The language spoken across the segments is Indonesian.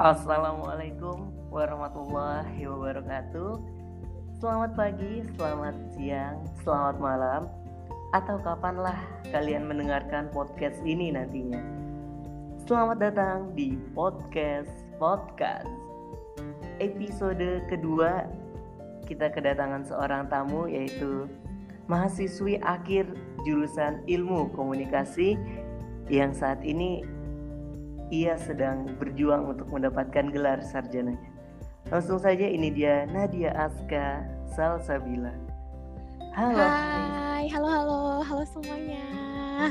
Assalamualaikum warahmatullahi wabarakatuh. Selamat pagi, selamat siang, selamat malam, atau kapanlah kalian mendengarkan podcast ini nantinya. Selamat datang di podcast podcast. Episode kedua kita kedatangan seorang tamu yaitu mahasiswi akhir jurusan Ilmu Komunikasi yang saat ini ia sedang berjuang untuk mendapatkan gelar sarjananya. Langsung saja ini dia Nadia Aska Salsabila. Halo. Hai, halo halo, halo semuanya.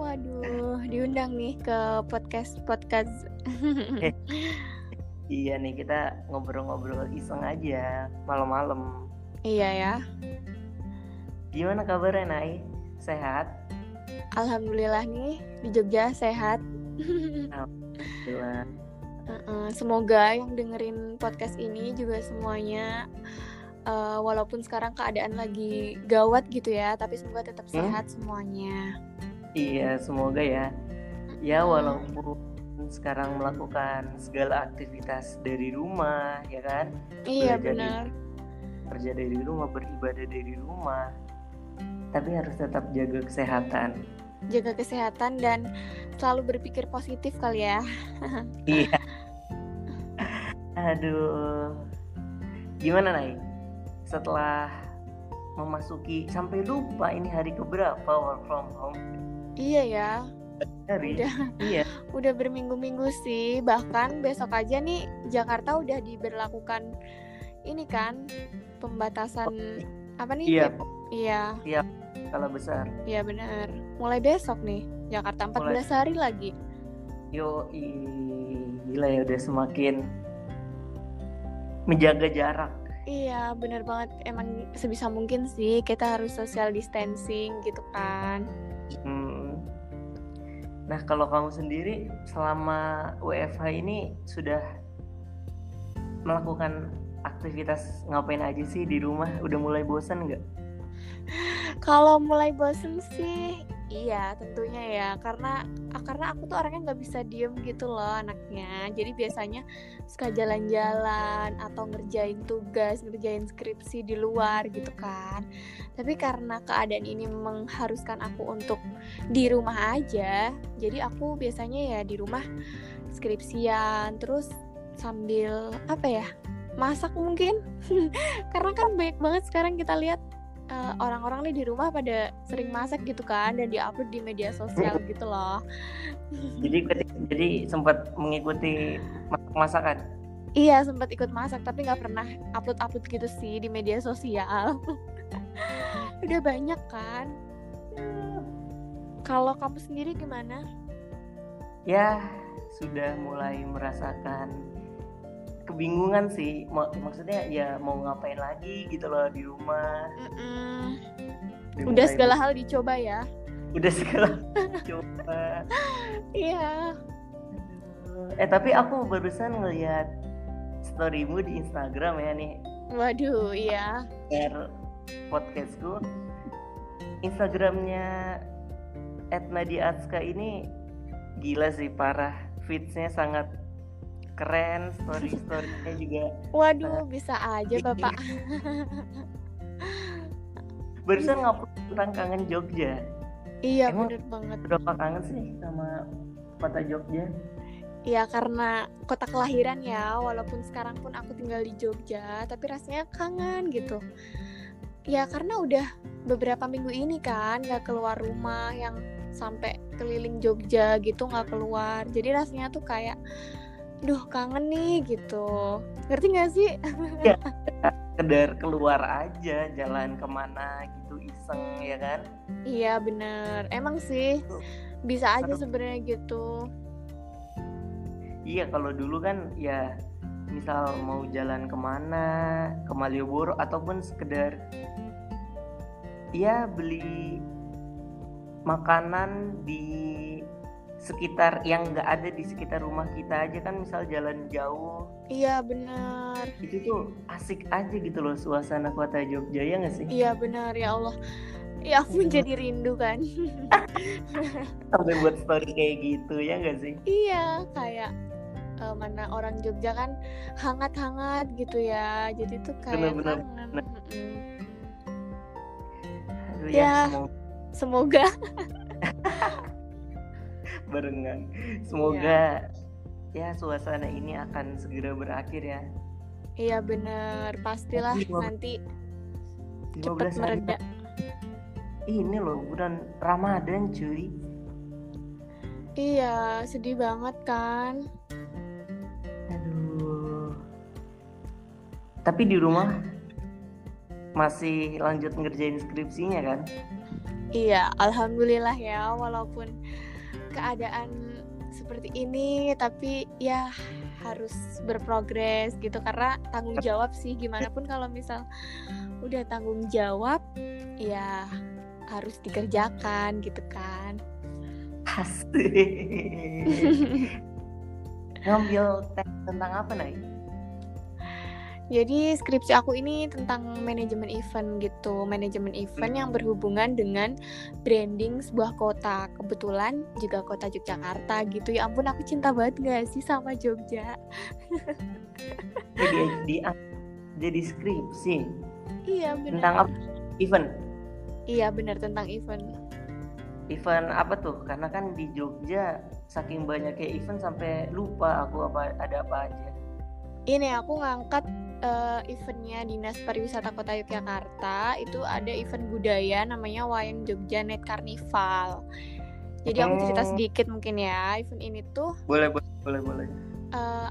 Waduh, diundang nih ke podcast podcast. Eh, iya nih kita ngobrol-ngobrol iseng aja malam-malam. Iya ya. Gimana kabarnya Nai? Sehat? Alhamdulillah nih di Jogja sehat. Alhamdulillah. Uh, semoga yang dengerin podcast ini juga semuanya uh, walaupun sekarang keadaan lagi gawat gitu ya, tapi semoga tetap hmm? sehat semuanya. Iya, semoga ya. Ya walaupun sekarang melakukan segala aktivitas dari rumah, ya kan? Iya benar. Kerja dari rumah, beribadah dari rumah, tapi harus tetap jaga kesehatan jaga kesehatan dan selalu berpikir positif kali ya. iya. Aduh. Gimana Nay? Setelah memasuki sampai lupa ini hari keberapa work from home? Iya ya. Hari. Udah, iya. Udah berminggu-minggu sih. Bahkan besok aja nih Jakarta udah diberlakukan ini kan pembatasan oh, apa nih? Iya. Iya. Iya skala besar. Iya benar. Mulai besok nih Jakarta 14 Mulai. hari lagi. Yo, gila ya udah semakin menjaga jarak. Iya, benar banget. Emang sebisa mungkin sih kita harus social distancing gitu kan. Hmm. Nah, kalau kamu sendiri selama WFH ini sudah melakukan aktivitas ngapain aja sih di rumah? Udah mulai bosan nggak? Kalau mulai bosen sih Iya tentunya ya. Karena karena aku tuh orangnya nggak bisa diem gitu loh anaknya. Jadi biasanya suka jalan-jalan atau ngerjain tugas ngerjain skripsi di luar gitu kan. Tapi karena keadaan ini mengharuskan aku untuk di rumah aja jadi aku biasanya ya di rumah skripsian terus sambil apa ya masak mungkin. Karena kan banyak banget sekarang kita lihat uh, orang-orang nih di rumah pada sering masak gitu kan dan diupload di media sosial gitu loh. Jadi jadi sempat mengikuti masakan. Iya sempat ikut masak tapi nggak pernah upload-upload gitu sih di media sosial. Udah banyak kan. Kalau kamu sendiri gimana? Ya sudah mulai merasakan kebingungan sih. Mak maksudnya ya mau ngapain lagi gitu loh di rumah. Mm -mm. udah segala hal dicoba ya? Udah segala dicoba. Iya. Eh tapi aku barusan ngeliat storymu di Instagram ya nih. Waduh iya. Share podcastku. Instagramnya Etna Aska ini gila sih parah. Fitsnya sangat keren story storynya juga waduh bisa aja bapak. Barusan ngupload tentang kangen Jogja. Iya Emang bener banget. berapa kangen sih sama kota Jogja? Ya karena kota kelahiran ya Walaupun sekarang pun aku tinggal di Jogja Tapi rasanya kangen gitu. Ya karena udah beberapa minggu ini kan Gak keluar rumah yang sampai keliling Jogja gitu gak keluar. Jadi rasanya tuh kayak duh kangen nih gitu. Ngerti gak sih? Ya sekedar keluar aja jalan ke mana gitu iseng ya kan? Iya bener. Emang sih bisa aja sebenarnya gitu. Iya kalau dulu kan ya misal mau jalan ke mana ke Malioboro ataupun sekedar ya beli makanan di sekitar yang nggak ada di sekitar rumah kita aja kan misal jalan jauh. Iya benar. Itu tuh asik aja gitu loh suasana kota Jogja ya nggak sih? Iya benar ya Allah. Ya ampun jadi rindu kan. Sampai buat story kayak gitu ya nggak sih? Iya kayak uh, mana orang Jogja kan hangat-hangat gitu ya. Jadi tuh kayak kangen. Bener. Mm-mm. Aduh, Ya. semoga. semoga barengan. Semoga ya suasana ini akan segera berakhir ya. Iya bener. Pastilah Tapi gua- nanti 15 cepet hari mereda ini loh bulan Ramadan cuy. Iya sedih banget kan? Aduh. Tapi di rumah masih lanjut ngerjain skripsinya kan? Iya, alhamdulillah ya, walaupun keadaan seperti ini, tapi ya harus berprogres gitu. Karena tanggung jawab sih gimana pun kalau misal udah tanggung jawab ya harus dikerjakan gitu kan. pasti. Ngambil tes tentang apa nih Jadi skripsi aku ini tentang manajemen event gitu, manajemen event yang berhubungan dengan branding sebuah kota. Kebetulan juga kota Yogyakarta gitu. Ya ampun aku cinta banget gak sih sama Jogja? jadi di jadi skripsi Iya benar. tentang apa event Iya benar tentang event. event apa tuh karena kan di Jogja saking banyaknya event sampai lupa aku apa ada apa aja Ini aku ngangkat eh, eventnya Dinas Pariwisata Kota Yogyakarta. Itu ada event budaya namanya Wayang Jogja Net Carnival. Jadi aku cerita Oh. sedikit mungkin ya. Event ini tuh boleh boleh boleh boleh eh,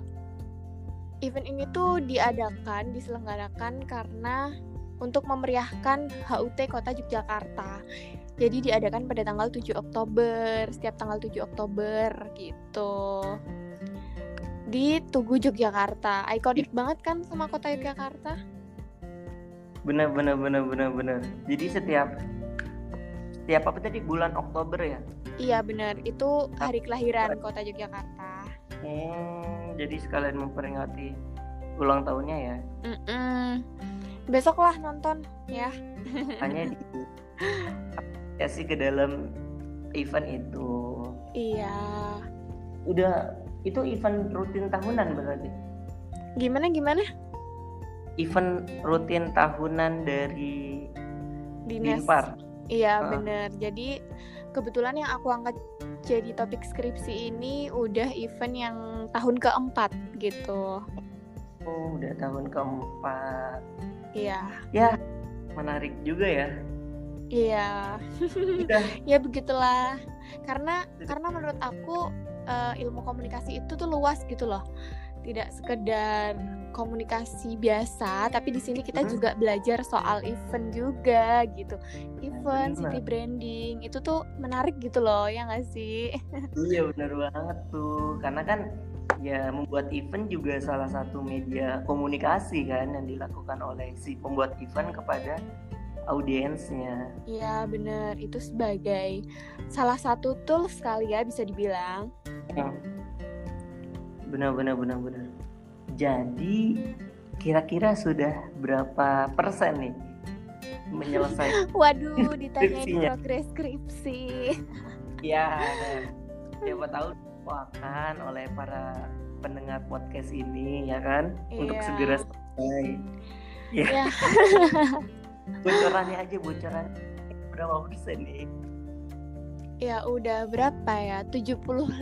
event ini tuh diadakan, diselenggarakan karena untuk memeriahkan HUT Kota Yogyakarta. Jadi diadakan pada tanggal 7 Oktober, setiap tanggal 7 Oktober gitu. Di Tugu Yogyakarta. Ikonik banget kan sama Kota Yogyakarta? bener bener bener bener bener jadi setiap setiap apa tadi bulan Oktober ya Iya benar, itu hari kelahiran Kota Yogyakarta. hmm, jadi sekalian memperingati ulang tahunnya ya Mm-mm. Besok lah nonton ya. hanya di ya sih ke dalam event itu Iya. udah itu event rutin tahunan berarti Gimana gimana? event rutin tahunan dari Dinas. Dinpar Iya Ah. bener. Jadi kebetulan yang aku angkat jadi topik skripsi ini udah event yang tahun keempat gitu. oh udah tahun keempat Iya, ya menarik juga ya iya. ya begitulah. Karena karena menurut aku eh, ilmu komunikasi itu tuh luas gitu loh. Tidak sekedar komunikasi biasa, tapi di sini kita juga belajar soal event juga gitu. Event, city branding itu tuh menarik gitu loh, ya nggak sih? Iya benar banget tuh karena kan ya membuat event juga salah satu media komunikasi kan yang dilakukan oleh si pembuat event kepada audiensnya. Iya bener, itu sebagai salah satu tools kali ya bisa dibilang. Benar benar benar benar. Jadi kira-kira sudah berapa persen nih menyelesaikan? Waduh, ditanyain Skripsinya. progres skripsi. ya siapa tahu akan oleh para pendengar podcast ini ya kan untuk Iya. segera selesai. Ya. Ya. bocorannya aja bocoran berapa persen nih Ya udah berapa ya? 75%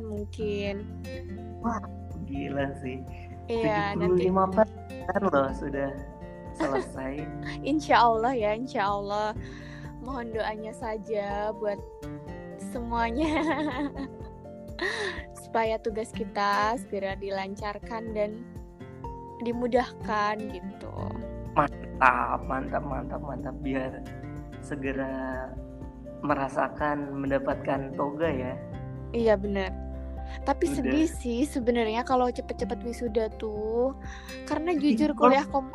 mungkin. gila sih Iya, nanti 75 persen loh sudah selesai insya Allah ya, insya Allah. Mohon doanya saja buat semuanya. Supaya tugas kita segera dilancarkan dan dimudahkan gitu. Mantap mantap mantap mantap. Biar segera merasakan mendapatkan toga ya. Iya bener Tapi Udah. sedih sih sebenarnya kalau cepet-cepet wisuda tuh. Karena jujur kalau- kuliah kom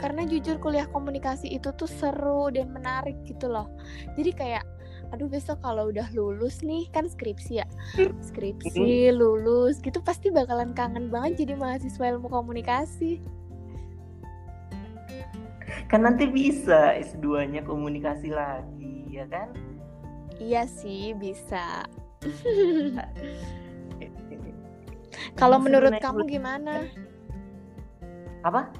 karena jujur kuliah komunikasi itu tuh seru dan menarik gitu loh. Jadi kayak aduh besok kalau udah lulus nih kan skripsi ya. Skripsi lulus gitu pasti bakalan kangen banget jadi mahasiswa ilmu komunikasi kan nanti bisa S2-nya komunikasi lagi ya kan? Iya sih bisa. Kalau menurut kamu gimana? apa?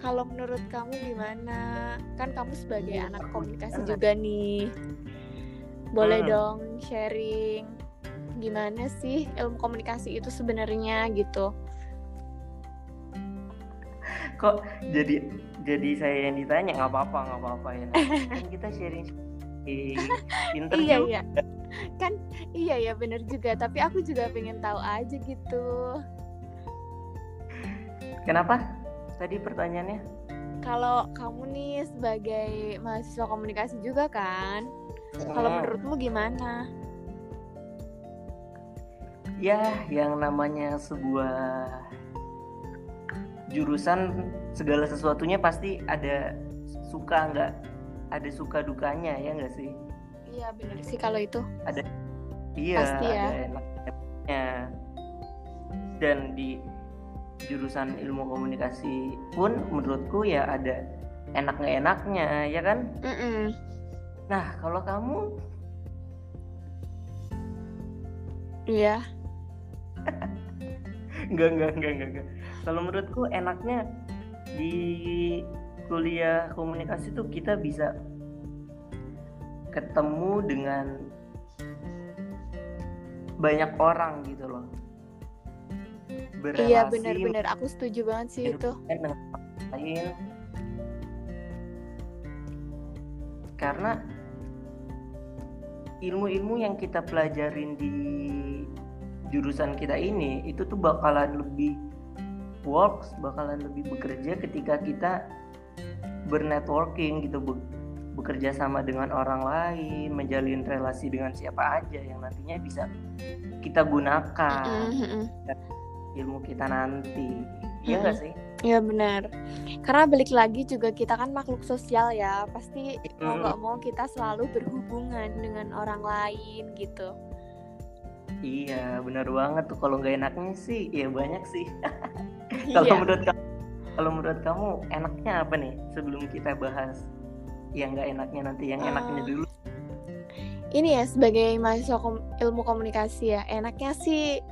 Kalau menurut kamu gimana? Kan kamu sebagai ya, anak komunikasi juga nih. Boleh hmm. dong sharing. Gimana sih ilmu komunikasi itu sebenarnya gitu? Kok jadi jadi saya yang ditanya nggak apa-apa nggak apa-apa ya. Kan kita sharing pinter iya juga. iya. Kan iya ya bener juga. Tapi aku juga pengen tahu aja gitu. Kenapa? Tadi pertanyaannya? Kalau kamu nih sebagai mahasiswa komunikasi juga kan kalau hmm. menurutmu gimana? Ya yang namanya sebuah jurusan segala sesuatunya pasti ada suka nggak? Ada suka dukanya ya nggak sih? Iya benar sih kalau itu. Ada. Iya pasti ya. ada enaknya. Dan di jurusan ilmu komunikasi pun menurutku ya ada enak nggak enaknya ya kan? Mm -mm. nah kalau kamu? Iya. Enggak enggak enggak enggak, enggak. Kalau menurutku enaknya di kuliah komunikasi tuh kita bisa ketemu dengan banyak orang gitu loh. Berrelasi iya benar-benar. Aku setuju banget sih itu. lain. Karena ilmu-ilmu yang kita pelajarin di jurusan kita ini itu tuh bakalan lebih works bakalan lebih bekerja ketika kita bernetworking gitu bekerja sama dengan orang lain menjalin relasi dengan siapa aja yang nantinya bisa kita gunakan mm-hmm. ilmu kita nanti iya nggak mm-hmm. sih Iya benar, karena balik lagi juga kita kan makhluk sosial ya, pasti mau nggak mau kita selalu berhubungan dengan orang lain gitu. Iya, benar banget tuh. Kalau nggak enaknya sih, ya banyak sih. kalau iya. menurut kamu, kalau menurut kamu enaknya apa nih? Sebelum kita bahas yang nggak enaknya nanti, yang enaknya uh, dulu. Ini ya sebagai mahasiswa kom ilmu komunikasi ya, enaknya sih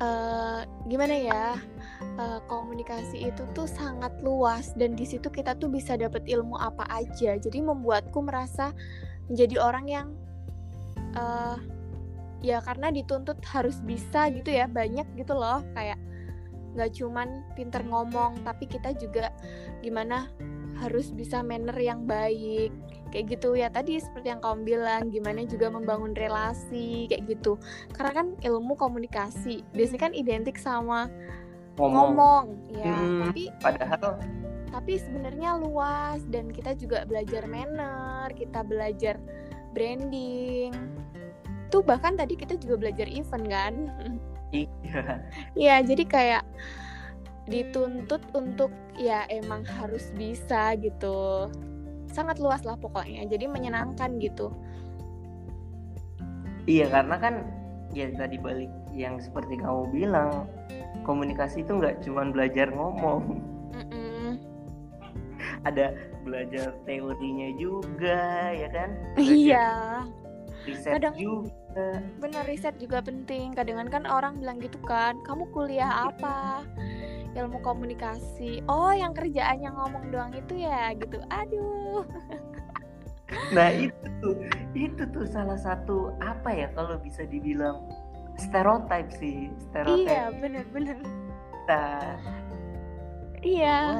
uh, gimana ya? Uh, komunikasi itu tuh sangat luas dan di situ kita tuh bisa dapat ilmu apa aja. Jadi membuatku merasa menjadi orang yang uh, ya karena dituntut harus bisa gitu ya banyak gitu loh kayak nggak cuman pinter ngomong tapi kita juga gimana harus bisa manner yang baik. Kayak gitu. Ya tadi seperti yang kamu bilang gimana juga membangun relasi kayak gitu. Karena kan ilmu komunikasi biasanya kan identik sama ngomong, ngomong ya. Hmm, tapi padahal tapi sebenarnya luas dan kita juga belajar manner kita belajar branding. Tuh bahkan tadi kita juga belajar event kan iya. Iya jadi kayak dituntut untuk ya emang harus bisa gitu. Sangat luas lah pokoknya jadi menyenangkan gitu. Iya karena kan ya tadi balik yang seperti kamu bilang komunikasi itu nggak cuma belajar ngomong. Mm-mm. ada belajar teorinya juga ya kan? Belajar iya riset kadang juga bener riset juga penting. Kadang kan orang bilang gitu kan kamu kuliah apa? Ilmu komunikasi. Oh yang kerjaannya ngomong doang itu ya? Gitu. Aduh. Nah itu tuh itu tuh salah satu apa ya kalau bisa dibilang stereotip sih stereotip iya bener-bener nah iya.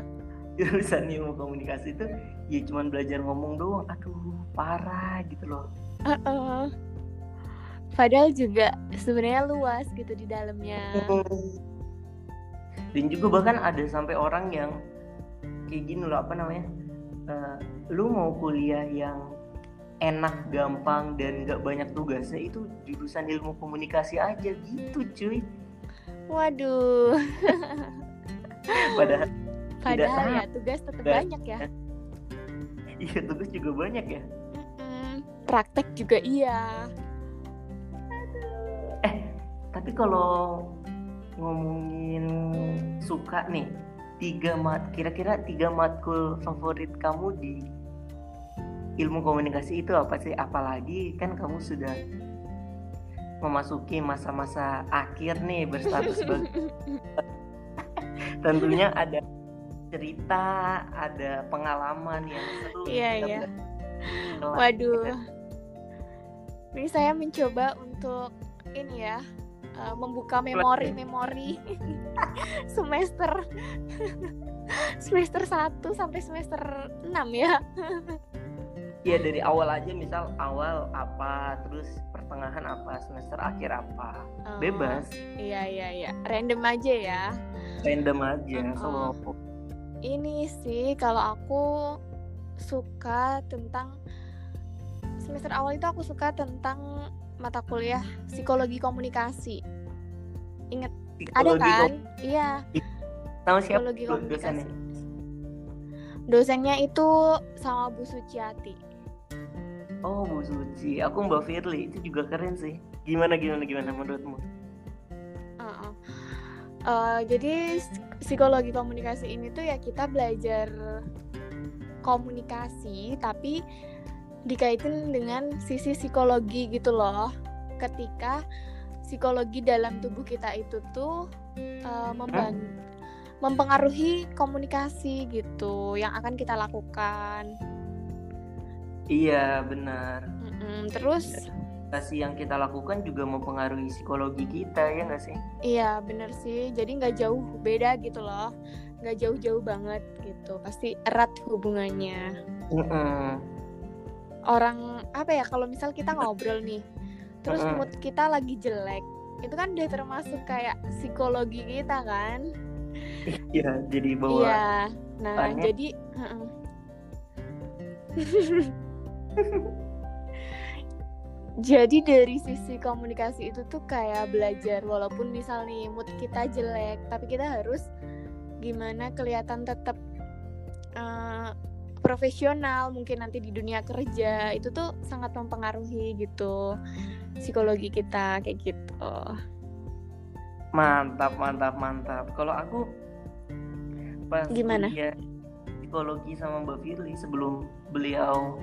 jurusan ilmu komunikasi itu ya cuman belajar ngomong doang. Aduh parah gitu loh. Uh -uh. Padahal juga sebenarnya luas gitu di dalamnya. Dan juga bahkan ada sampai orang yang kayak gini loh apa namanya uh, lu mau kuliah yang enak gampang dan gak banyak tugasnya itu jurusan ilmu komunikasi aja gitu cuy. Waduh. Padahal padahal ya tugas tetap banyak ya. Iya tugas juga banyak ya. Praktek juga iya tapi kalau ngomongin suka nih tiga mat kira-kira tiga matkul favorit kamu di ilmu komunikasi itu apa sih? Apalagi kan kamu sudah memasuki masa-masa akhir nih berstatus tentunya ada cerita ada pengalaman yang seru iya iya. waduh. ini saya mencoba untuk ini ya eh, membuka memori-memori semester. Semester 1 sampai semester 6 ya. Iya dari awal aja misal awal apa terus pertengahan apa semester akhir apa. Oh, bebas. iya iya iya. Random aja ya. Random aja Uh-uh. kalau ini sih kalau aku suka tentang semester awal itu aku suka tentang mata kuliah psikologi komunikasi. Ada psikologi kan? iya. Sama siapa psikologi komunikasi dosennya? dosennya itu sama Bu Suciati. Oh Bu Suci. Aku Mbak Firly. Itu juga keren sih. Gimana gimana gimana menurutmu? Uh-uh. Eh, jadi s- psikologi komunikasi ini tuh ya kita belajar komunikasi tapi dikaitin dengan sisi psikologi gitu loh. Ketika psikologi dalam tubuh kita itu tuh memban- mempengaruhi komunikasi gitu yang akan kita lakukan. iya benar Mm-mm. Terus kasih yang kita lakukan juga mempengaruhi psikologi kita ya nggak sih Iya bener sih, jadi nggak jauh beda gitu loh, nggak jauh-jauh banget gitu, pasti erat hubungannya. Mm-mm. Orang apa ya kalau misal kita ngobrol nih, terus Mm-mm. mood kita lagi jelek, itu kan udah termasuk kayak psikologi kita kan? iya jadi bawa Iya, nah Banyak. jadi heeh. Jadi dari sisi komunikasi itu tuh kayak belajar walaupun misal nih mood kita jelek, tapi kita harus gimana kelihatan tetap eh, profesional mungkin nanti di dunia kerja itu tuh sangat mempengaruhi gitu psikologi kita kayak gitu. mantap mantap mantap kalau aku pas Gimana? kuliah psikologi sama Mbak Firly sebelum beliau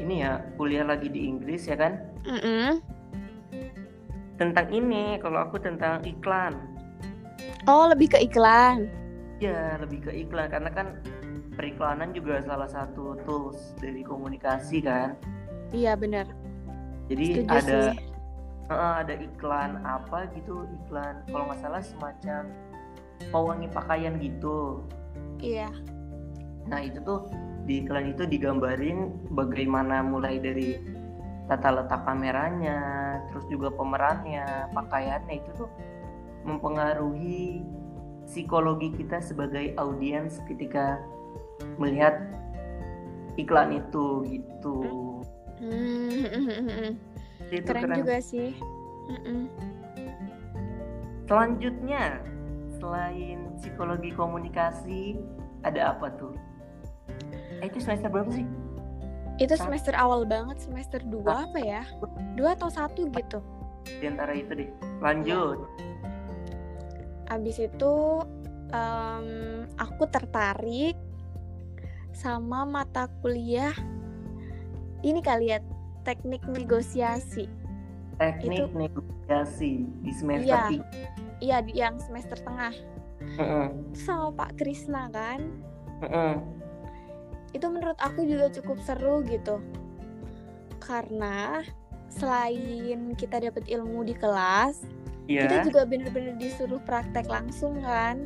ini ya kuliah lagi di Inggris ya kan Mm-mm. tentang ini kalau aku tentang iklan Oh lebih ke iklan. ya lebih ke iklan karena kan periklanan juga salah satu tools dari komunikasi kan Iya benar. jadi Setuju ada sih. Heeh, ada iklan apa gitu iklan kalau nggak salah semacam pewangi pakaian gitu Iya. nah itu tuh di iklan itu digambarin bagaimana mulai dari tata letak kameranya terus juga pemerannya pakaiannya itu tuh mempengaruhi psikologi kita sebagai audiens ketika melihat iklan itu gitu Hmm, itu keren, juga sih. Mm-mm. Selanjutnya, selain psikologi komunikasi, ada apa tuh? Eh, itu semester berapa sih? Itu semester awal banget, semester 2 apa ya? Dua atau satu gitu. Di antara itu deh. Lanjut. Abis itu em, aku tertarik sama mata kuliah ini kali ya teknik negosiasi. Teknik Itu- negosiasi di semester Iya. Iya, di- yang semester tengah. Itu sama Pak Krisna kan. Itu menurut aku juga cukup seru gitu. Karena selain kita dapat ilmu di kelas, Iya. kita juga bener-bener disuruh praktek langsung kan.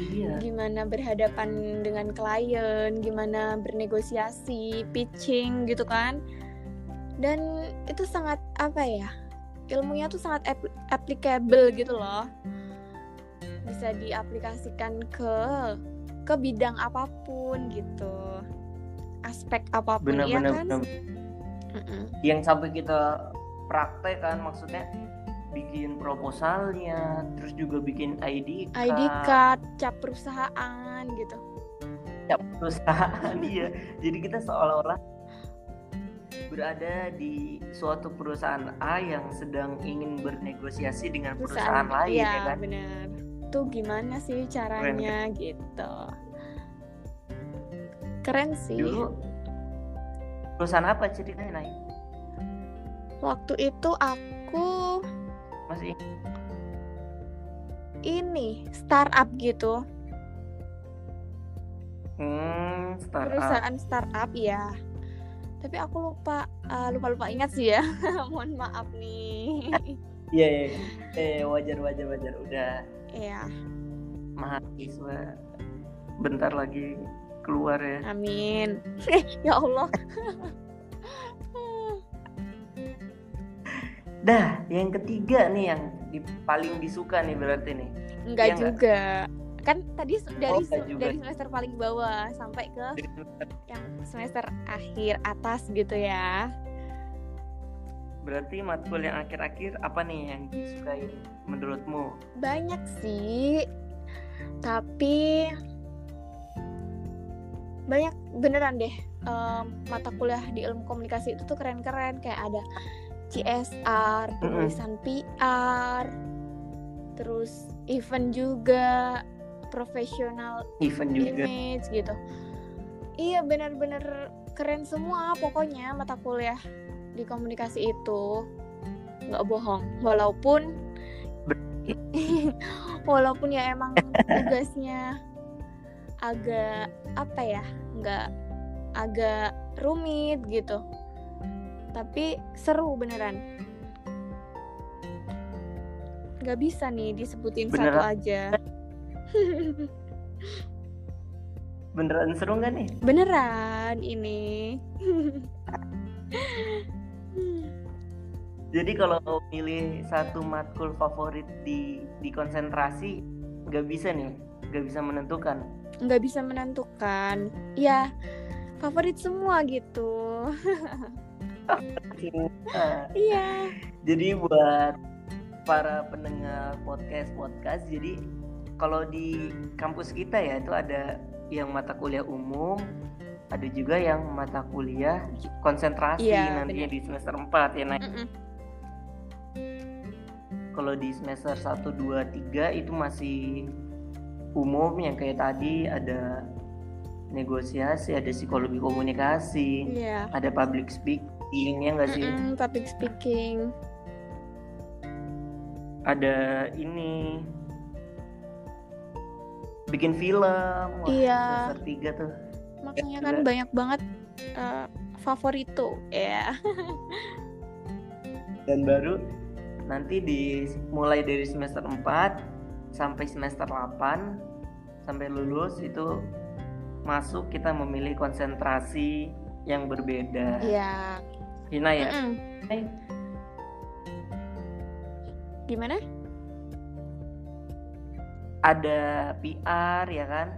Iya. gimana berhadapan dengan klien, gimana bernegosiasi, pitching gitu kan. Dan itu sangat apa ya? Ilmunya tuh sangat ap- applicable gitu loh. Bisa diaplikasikan ke ke bidang apa pun gitu. Aspek apa pun ya Benar-benar kan? benar. Mm-mm. Yang sampai kita praktek kan maksudnya bikin proposalnya, terus juga bikin ID card, ID card, cap perusahaan gitu. cap perusahaan iya. Jadi kita seolah-olah berada di suatu perusahaan A yang sedang ingin bernegosiasi dengan perusahaan, lain iya, ya kan. benar. itu gimana sih caranya Keren. gitu keren sih Dulu perusahaan apa ceritanya Nay? waktu itu aku Ingat? ini startup gitu Hmm, startup. perusahaan startup ya tapi aku lupa lupa lupa ingat sih ya mohon maaf nih Iya, iya. Eh, wajar, wajar, wajar. Udah ya mahasiswa bentar lagi keluar ya. amin ya Allah Dah, yang ketiga nih yang di- paling disuka nih berarti nih. enggak nggak? juga kan tadi se- dari Oh, dari semester paling bawah sampai ke yang semester akhir atas gitu ya Berarti matkul yang akhir-akhir apa nih yang disukain menurutmu? banyak sih tapi banyak beneran deh em, mata kuliah di ilmu komunikasi itu tuh keren-keren kayak ada CSR penulisan PR terus event juga profesional Event juga. image gitu. Iya benar-benar keren semua pokoknya mata kuliah di komunikasi itu. Nggak bohong walaupun walaupun ya emang tugasnya agak apa ya nggak agak rumit gitu tapi seru beneran nggak bisa nih disebutin satu Beneran. aja Beneran seru nggak nih? beneran ini Jadi kalau milih satu matkul favorit di di konsentrasi nggak bisa nih, nggak bisa menentukan. nggak bisa menentukan ya favorit semua gitu iya jadi buat para pendengar podcast podcast, jadi kalau di kampus kita ya itu ada yang mata kuliah umum, ada juga yang mata kuliah konsentrasi Iya, nantinya benar. di semester 4 ya. Nah, Mm-mm. kalau di semester 1 2 3 itu masih umum yang kayak tadi ada negosiasi, ada psikologi komunikasi, iya ada public speaking ya enggak sih? Mm-mm, public speaking Ada ini bikin film. Wah, Iya. semester 3 tuh. makanya kan banyak banget eh, favorito ya Dan baru nanti di mulai dari semester 4 sampai semester 8 sampai lulus itu masuk kita memilih konsentrasi yang berbeda. iya Hina ya. Mm-mm. Eh, gimana Ada PR ya kan?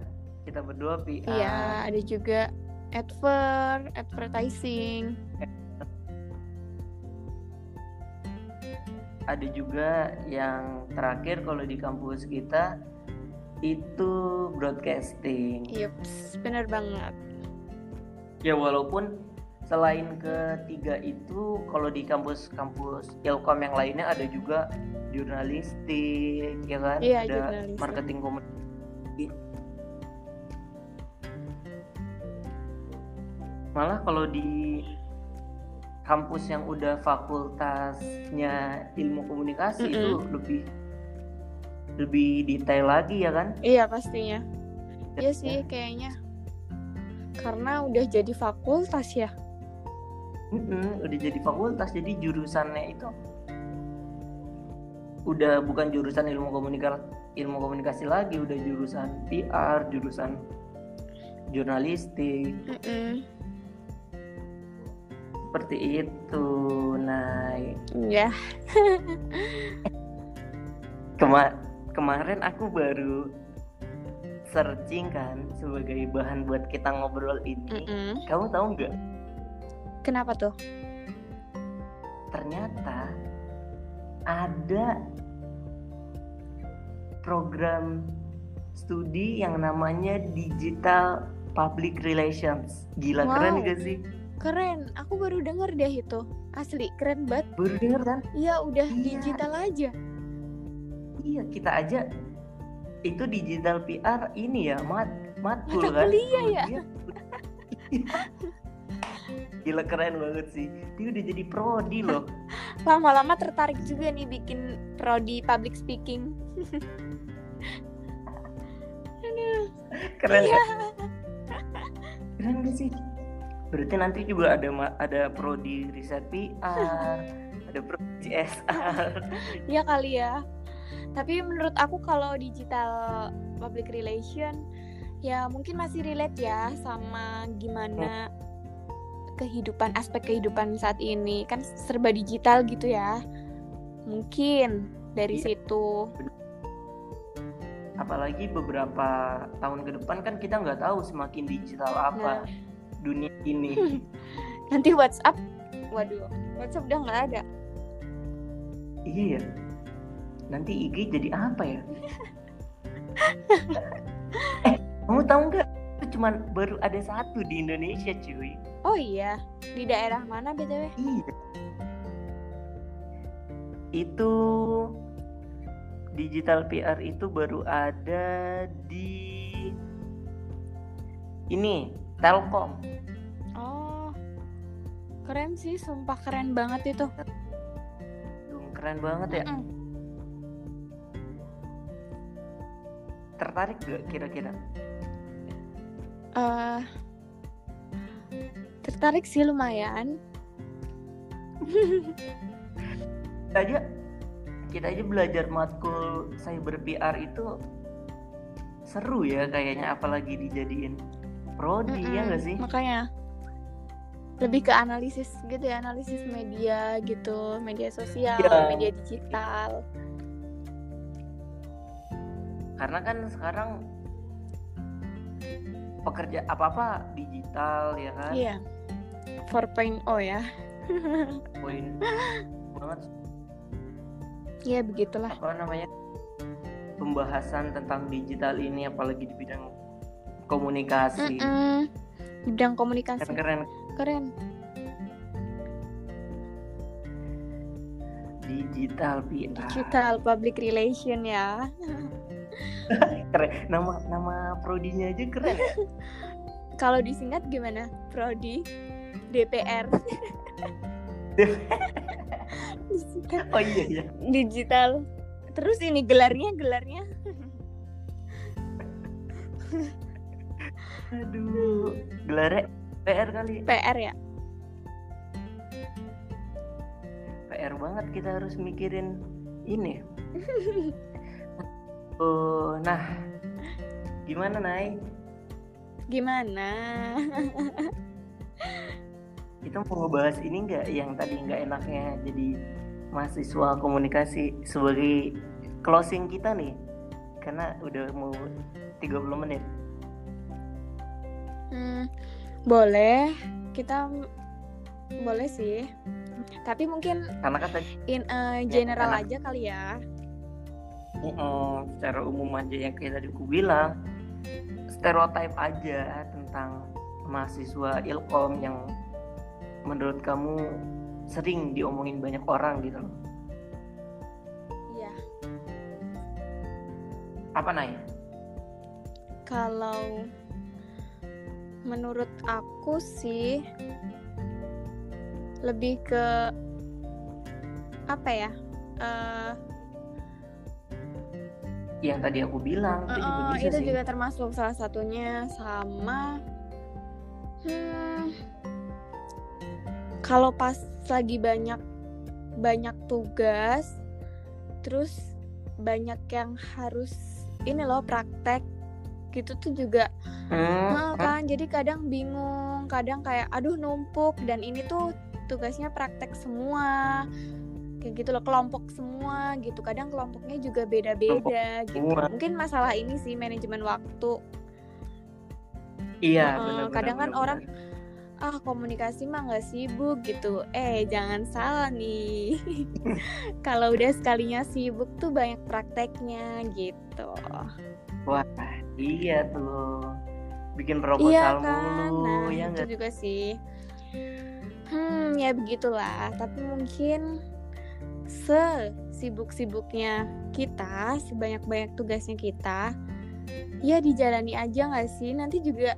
Kita berdua PR. iya ada juga advert advertising Ada juga yang terakhir kalau di kampus kita itu broadcasting. yups bener banget Ya walaupun selain ketiga itu kalau di kampus-kampus Ilkom yang lainnya ada juga jurnalistik ya kan? Iya, ada jurnalistik. marketing komunikasi malah kalau di kampus yang udah fakultasnya ilmu komunikasi Mm-mm. itu lebih lebih detail lagi ya kan? Iya pastinya. Iya sih kayaknya. Karena udah jadi fakultas ya Mm-mm, udah jadi fakultas jadi jurusannya itu udah bukan jurusan ilmu komunikasi ilmu komunikasi lagi udah jurusan PR jurusan jurnalistik. Mm-mm. seperti itu nah ya kema- kemarin aku baru searching kan sebagai bahan buat kita ngobrol ini. Mm-mm. kamu tahu nggak kenapa tuh ternyata ada program studi yang namanya Digital Public Relations. Gila Wow. keren gak sih? keren aku baru denger deh itu asli keren banget Baru denger kan? iya udah Iya. digital aja Iya, kita aja itu digital PR ini ya mat matkul Mata kan kuliah ya? Gila keren banget sih dia udah jadi prodi loh Lama-lama tertarik juga nih bikin prodi public speaking. Aduh. keren Iya. keren gak sih berarti nanti juga ada ada prodi riset PR ada prodi CSR Ya kali ya. Tapi menurut aku kalau digital public relation ya mungkin masih relate ya sama gimana kehidupan aspek kehidupan saat ini kan serba digital gitu ya. Mungkin dari Iya. situ. apalagi beberapa tahun ke depan kan kita nggak tahu semakin digital apa Nah. dunia ini Nanti WhatsApp, waduh, WhatsApp udah nggak ada. iya ya nanti IG jadi apa ya eh kamu tahu nggak itu cuman baru ada satu di Indonesia cuy Oh iya, di daerah mana btw? Iya. Itu digital PR itu baru ada di ini Telkom. Oh, keren sih, sumpah keren banget itu. Duh, keren banget ya. Mm-mm. Tertarik gak kira-kira? Eh, tertarik sih lumayan. Kita aja kita aja belajar matkul cyber PR itu seru ya kayaknya apalagi dijadiin prodi ya Mm-mm, nggak sih? Makanya lebih ke analisis gitu ya, analisis media gitu, media sosial, Iya. media digital. karena kan sekarang pekerja apa-apa digital ya kan Iya. 4.0 ya. poin banget Iya begitulah. apa namanya pembahasan tentang digital ini apalagi di bidang komunikasi Mm-mm. Bidang komunikasi. keren-keren Keren. digital PR Digital public relation ya. keren nama nama prodinya aja keren ya Kalau disingkat gimana? Prodi DPR. Disingkat oh iya iya digital. Terus ini gelarnya gelarnya aduh gelarnya PR kali PR ya. PR banget kita harus mikirin ini. oh, nah, gimana Nay? Gimana? Kita mau ngebahas ini nggak yang tadi nggak enaknya jadi mahasiswa komunikasi sebagai closing kita nih, karena udah mau 30 menit. Hmm, boleh. Kita boleh sih. Tapi mungkin Karena kan tadi in a general enak. aja kali ya. mm, secara umum aja yang kayak tadi aku bilang, stereotype aja tentang mahasiswa ilkom yang menurut kamu sering diomongin banyak orang gitu loh. Iya. Apa Nay? Kalau menurut aku sih lebih ke apa ya? Eh, yang tadi aku bilang itu juga eh, bisa itu sih juga termasuk salah satunya sama hmm, kalau pas lagi banyak banyak tugas terus banyak yang harus ini loh praktek gitu tuh juga Hmm, Nah, kan jadi kadang bingung, kadang kayak aduh numpuk dan ini tuh tugasnya praktek semua. Kayak gitu loh, kelompok semua gitu. Kadang kelompoknya juga beda-beda gitu. semua. Mungkin masalah ini sih manajemen waktu. iya Heeh, benar kadang kan orang ah komunikasi mah nggak sibuk gitu. Eh, jangan salah nih. Kalau udah sekalinya sibuk tuh banyak prakteknya gitu. wah iya tuh bikin Iya proposal kan, mulu nah ya itu nggak juga sih. Hmm, ya begitulah. Tapi mungkin se sesibuk-sibuknya kita, sebanyak-banyak tugasnya kita, ya dijalani aja nggak sih? Nanti juga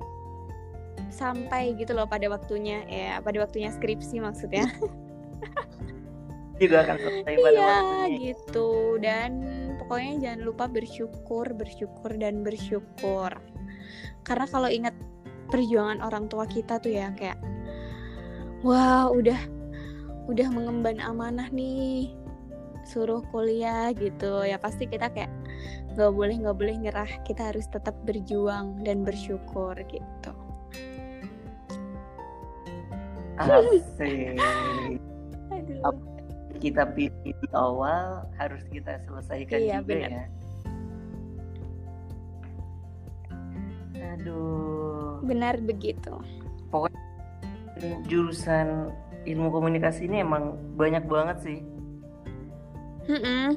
sampai gitu loh pada waktunya, ya pada waktunya skripsi maksudnya. juga akan selesai pada iya waktunya. gitu. Dan pokoknya jangan lupa bersyukur bersyukur dan bersyukur. Karena kalau ingat perjuangan orang tua kita tuh ya kayak wah udah udah mengemban amanah nih suruh kuliah gitu. Ya pasti kita kayak nggak boleh nggak boleh nyerah. Kita harus tetap berjuang dan bersyukur gitu Asik. Kita pilih di awal harus kita selesaikan Iya, juga benar. ya. Aduh. benar begitu Jurusan ilmu komunikasi ini emang banyak banget sih. Mm-mm.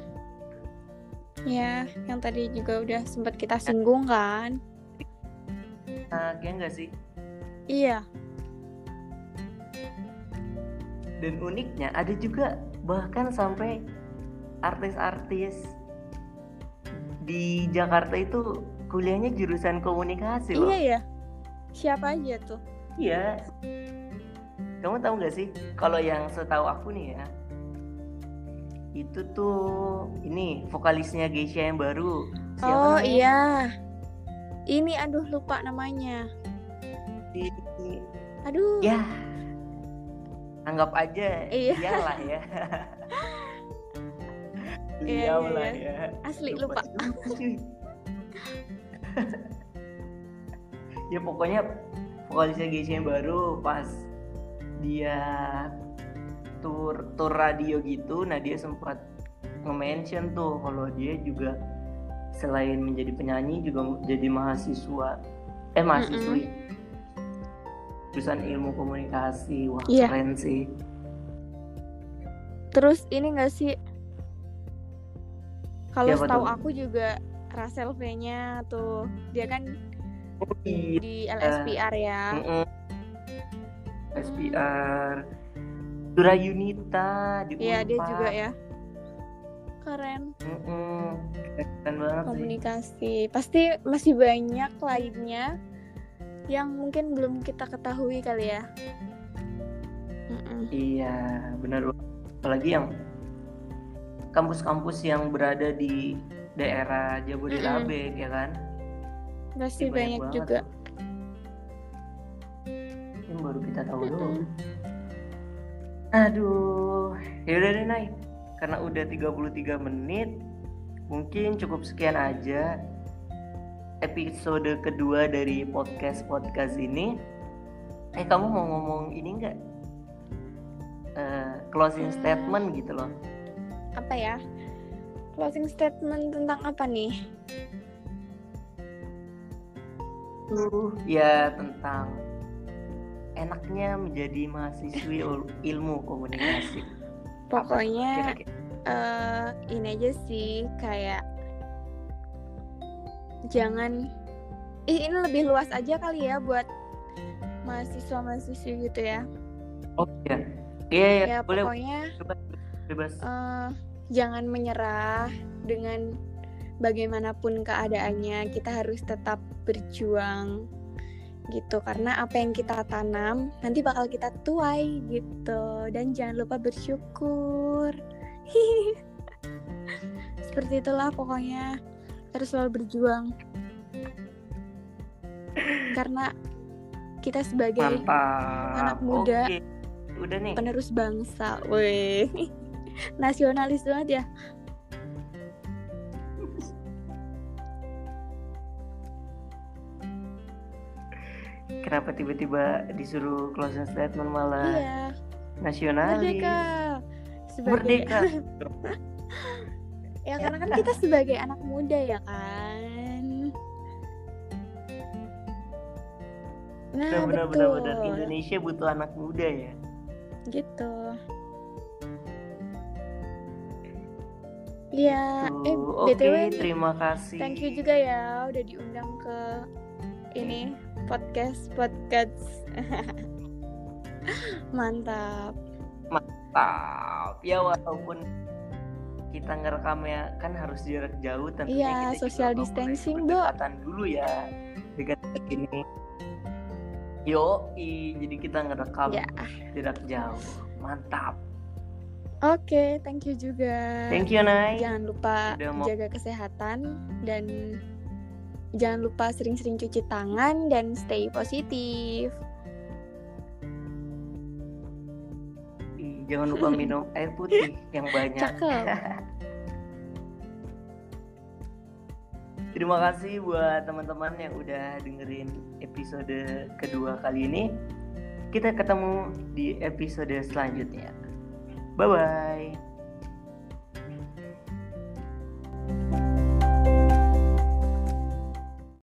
Ya, yang tadi juga udah sempat kita singgung kan? Nah, ya enggak sih? Iya. Dan uniknya ada juga bahkan sampai artis-artis di Jakarta itu kuliahnya jurusan komunikasi loh. Iya ya. Siapa aja tuh? Iya. Kamu tahu nggak sih kalau yang setahu aku nih ya itu tuh ini vokalisnya Geisha yang baru. Siapa oh namanya? iya. Ini aduh lupa namanya. Di, Aduh. ya anggap aja Iya. iyalah ya. Iya, Iyalah iya, ya. Asli lupa. Lupa, ya pokoknya vokalisnya Geisha yang baru pas dia tour tour radio gitu nah dia sempat nge-mention tuh kalau dia juga selain menjadi penyanyi juga jadi mahasiswa eh mahasiswi jurusan ilmu komunikasi wah Iya. keren sih Terus ini enggak sih kalau setahu tuh? aku juga Rasel V-nya tuh dia kan oh, iya. di LSPR ya. Mm-mm. SPR Dura Yunita di Iya, dia juga ya. Keren. Mm-mm. keren banget sih komunikasi. Pasti masih banyak lainnya yang mungkin belum kita ketahui kali ya. Mm-mm. iya benar apalagi yang kampus-kampus yang berada di daerah Jabodetabek ya kan Pasti Ini banyak, banget juga. yang baru kita tahu Mm-mm. dong aduh yaudah deh Nay karena udah 33 menit mungkin cukup sekian aja episode kedua dari podcast podcast ini eh kamu mau ngomong ini enggak closing Hmm. statement gitu loh Apa ya? Closing statement tentang apa nih? tuh ya tentang enaknya menjadi mahasiswi il- ilmu komunikasi Pokoknya eh ini aja sih kayak jangan. Ih ini lebih luas aja kali ya buat mahasiswa mahasiswi gitu ya. oh iya. Iya iya. Ya boleh pokoknya bebas bebas. eh, jangan menyerah dengan bagaimanapun keadaannya. Kita harus tetap berjuang gitu. Karena apa yang kita tanam nanti bakal kita tuai gitu. Dan jangan lupa bersyukur. Seperti itulah pokoknya harus selalu berjuang karena kita sebagai mantap anak muda. Oke. udah nih penerus bangsa, weh nasionalis banget ya. kenapa tiba-tiba disuruh closing statement malah Iya, nasionalis merdeka. Sebagai Merdeka. ya karena kan kita sebagai anak muda ya kan. Nah, benar benar betul. benar benar Indonesia butuh anak muda ya Gitu. Iya, eh Tuh, oke BTW terima kasih thank you juga ya udah diundang ke ini podcast podcast. Mantap. Mantap. ya walaupun kita ngerekamnya kan harus jarak jauh tentunya Iya, kita social distancing, berdekatan dulu ya dekat ini yo jadi kita ngerekam Ya. jarak jauh mantap Oke, thank you juga. thank you Nay Jangan lupa mau- jaga kesehatan dan jangan lupa sering-sering cuci tangan dan stay positif. jangan lupa minum air putih yang banyak Terima kasih buat teman-teman yang udah dengerin episode kedua kali ini. Kita ketemu di episode selanjutnya. Bye bye.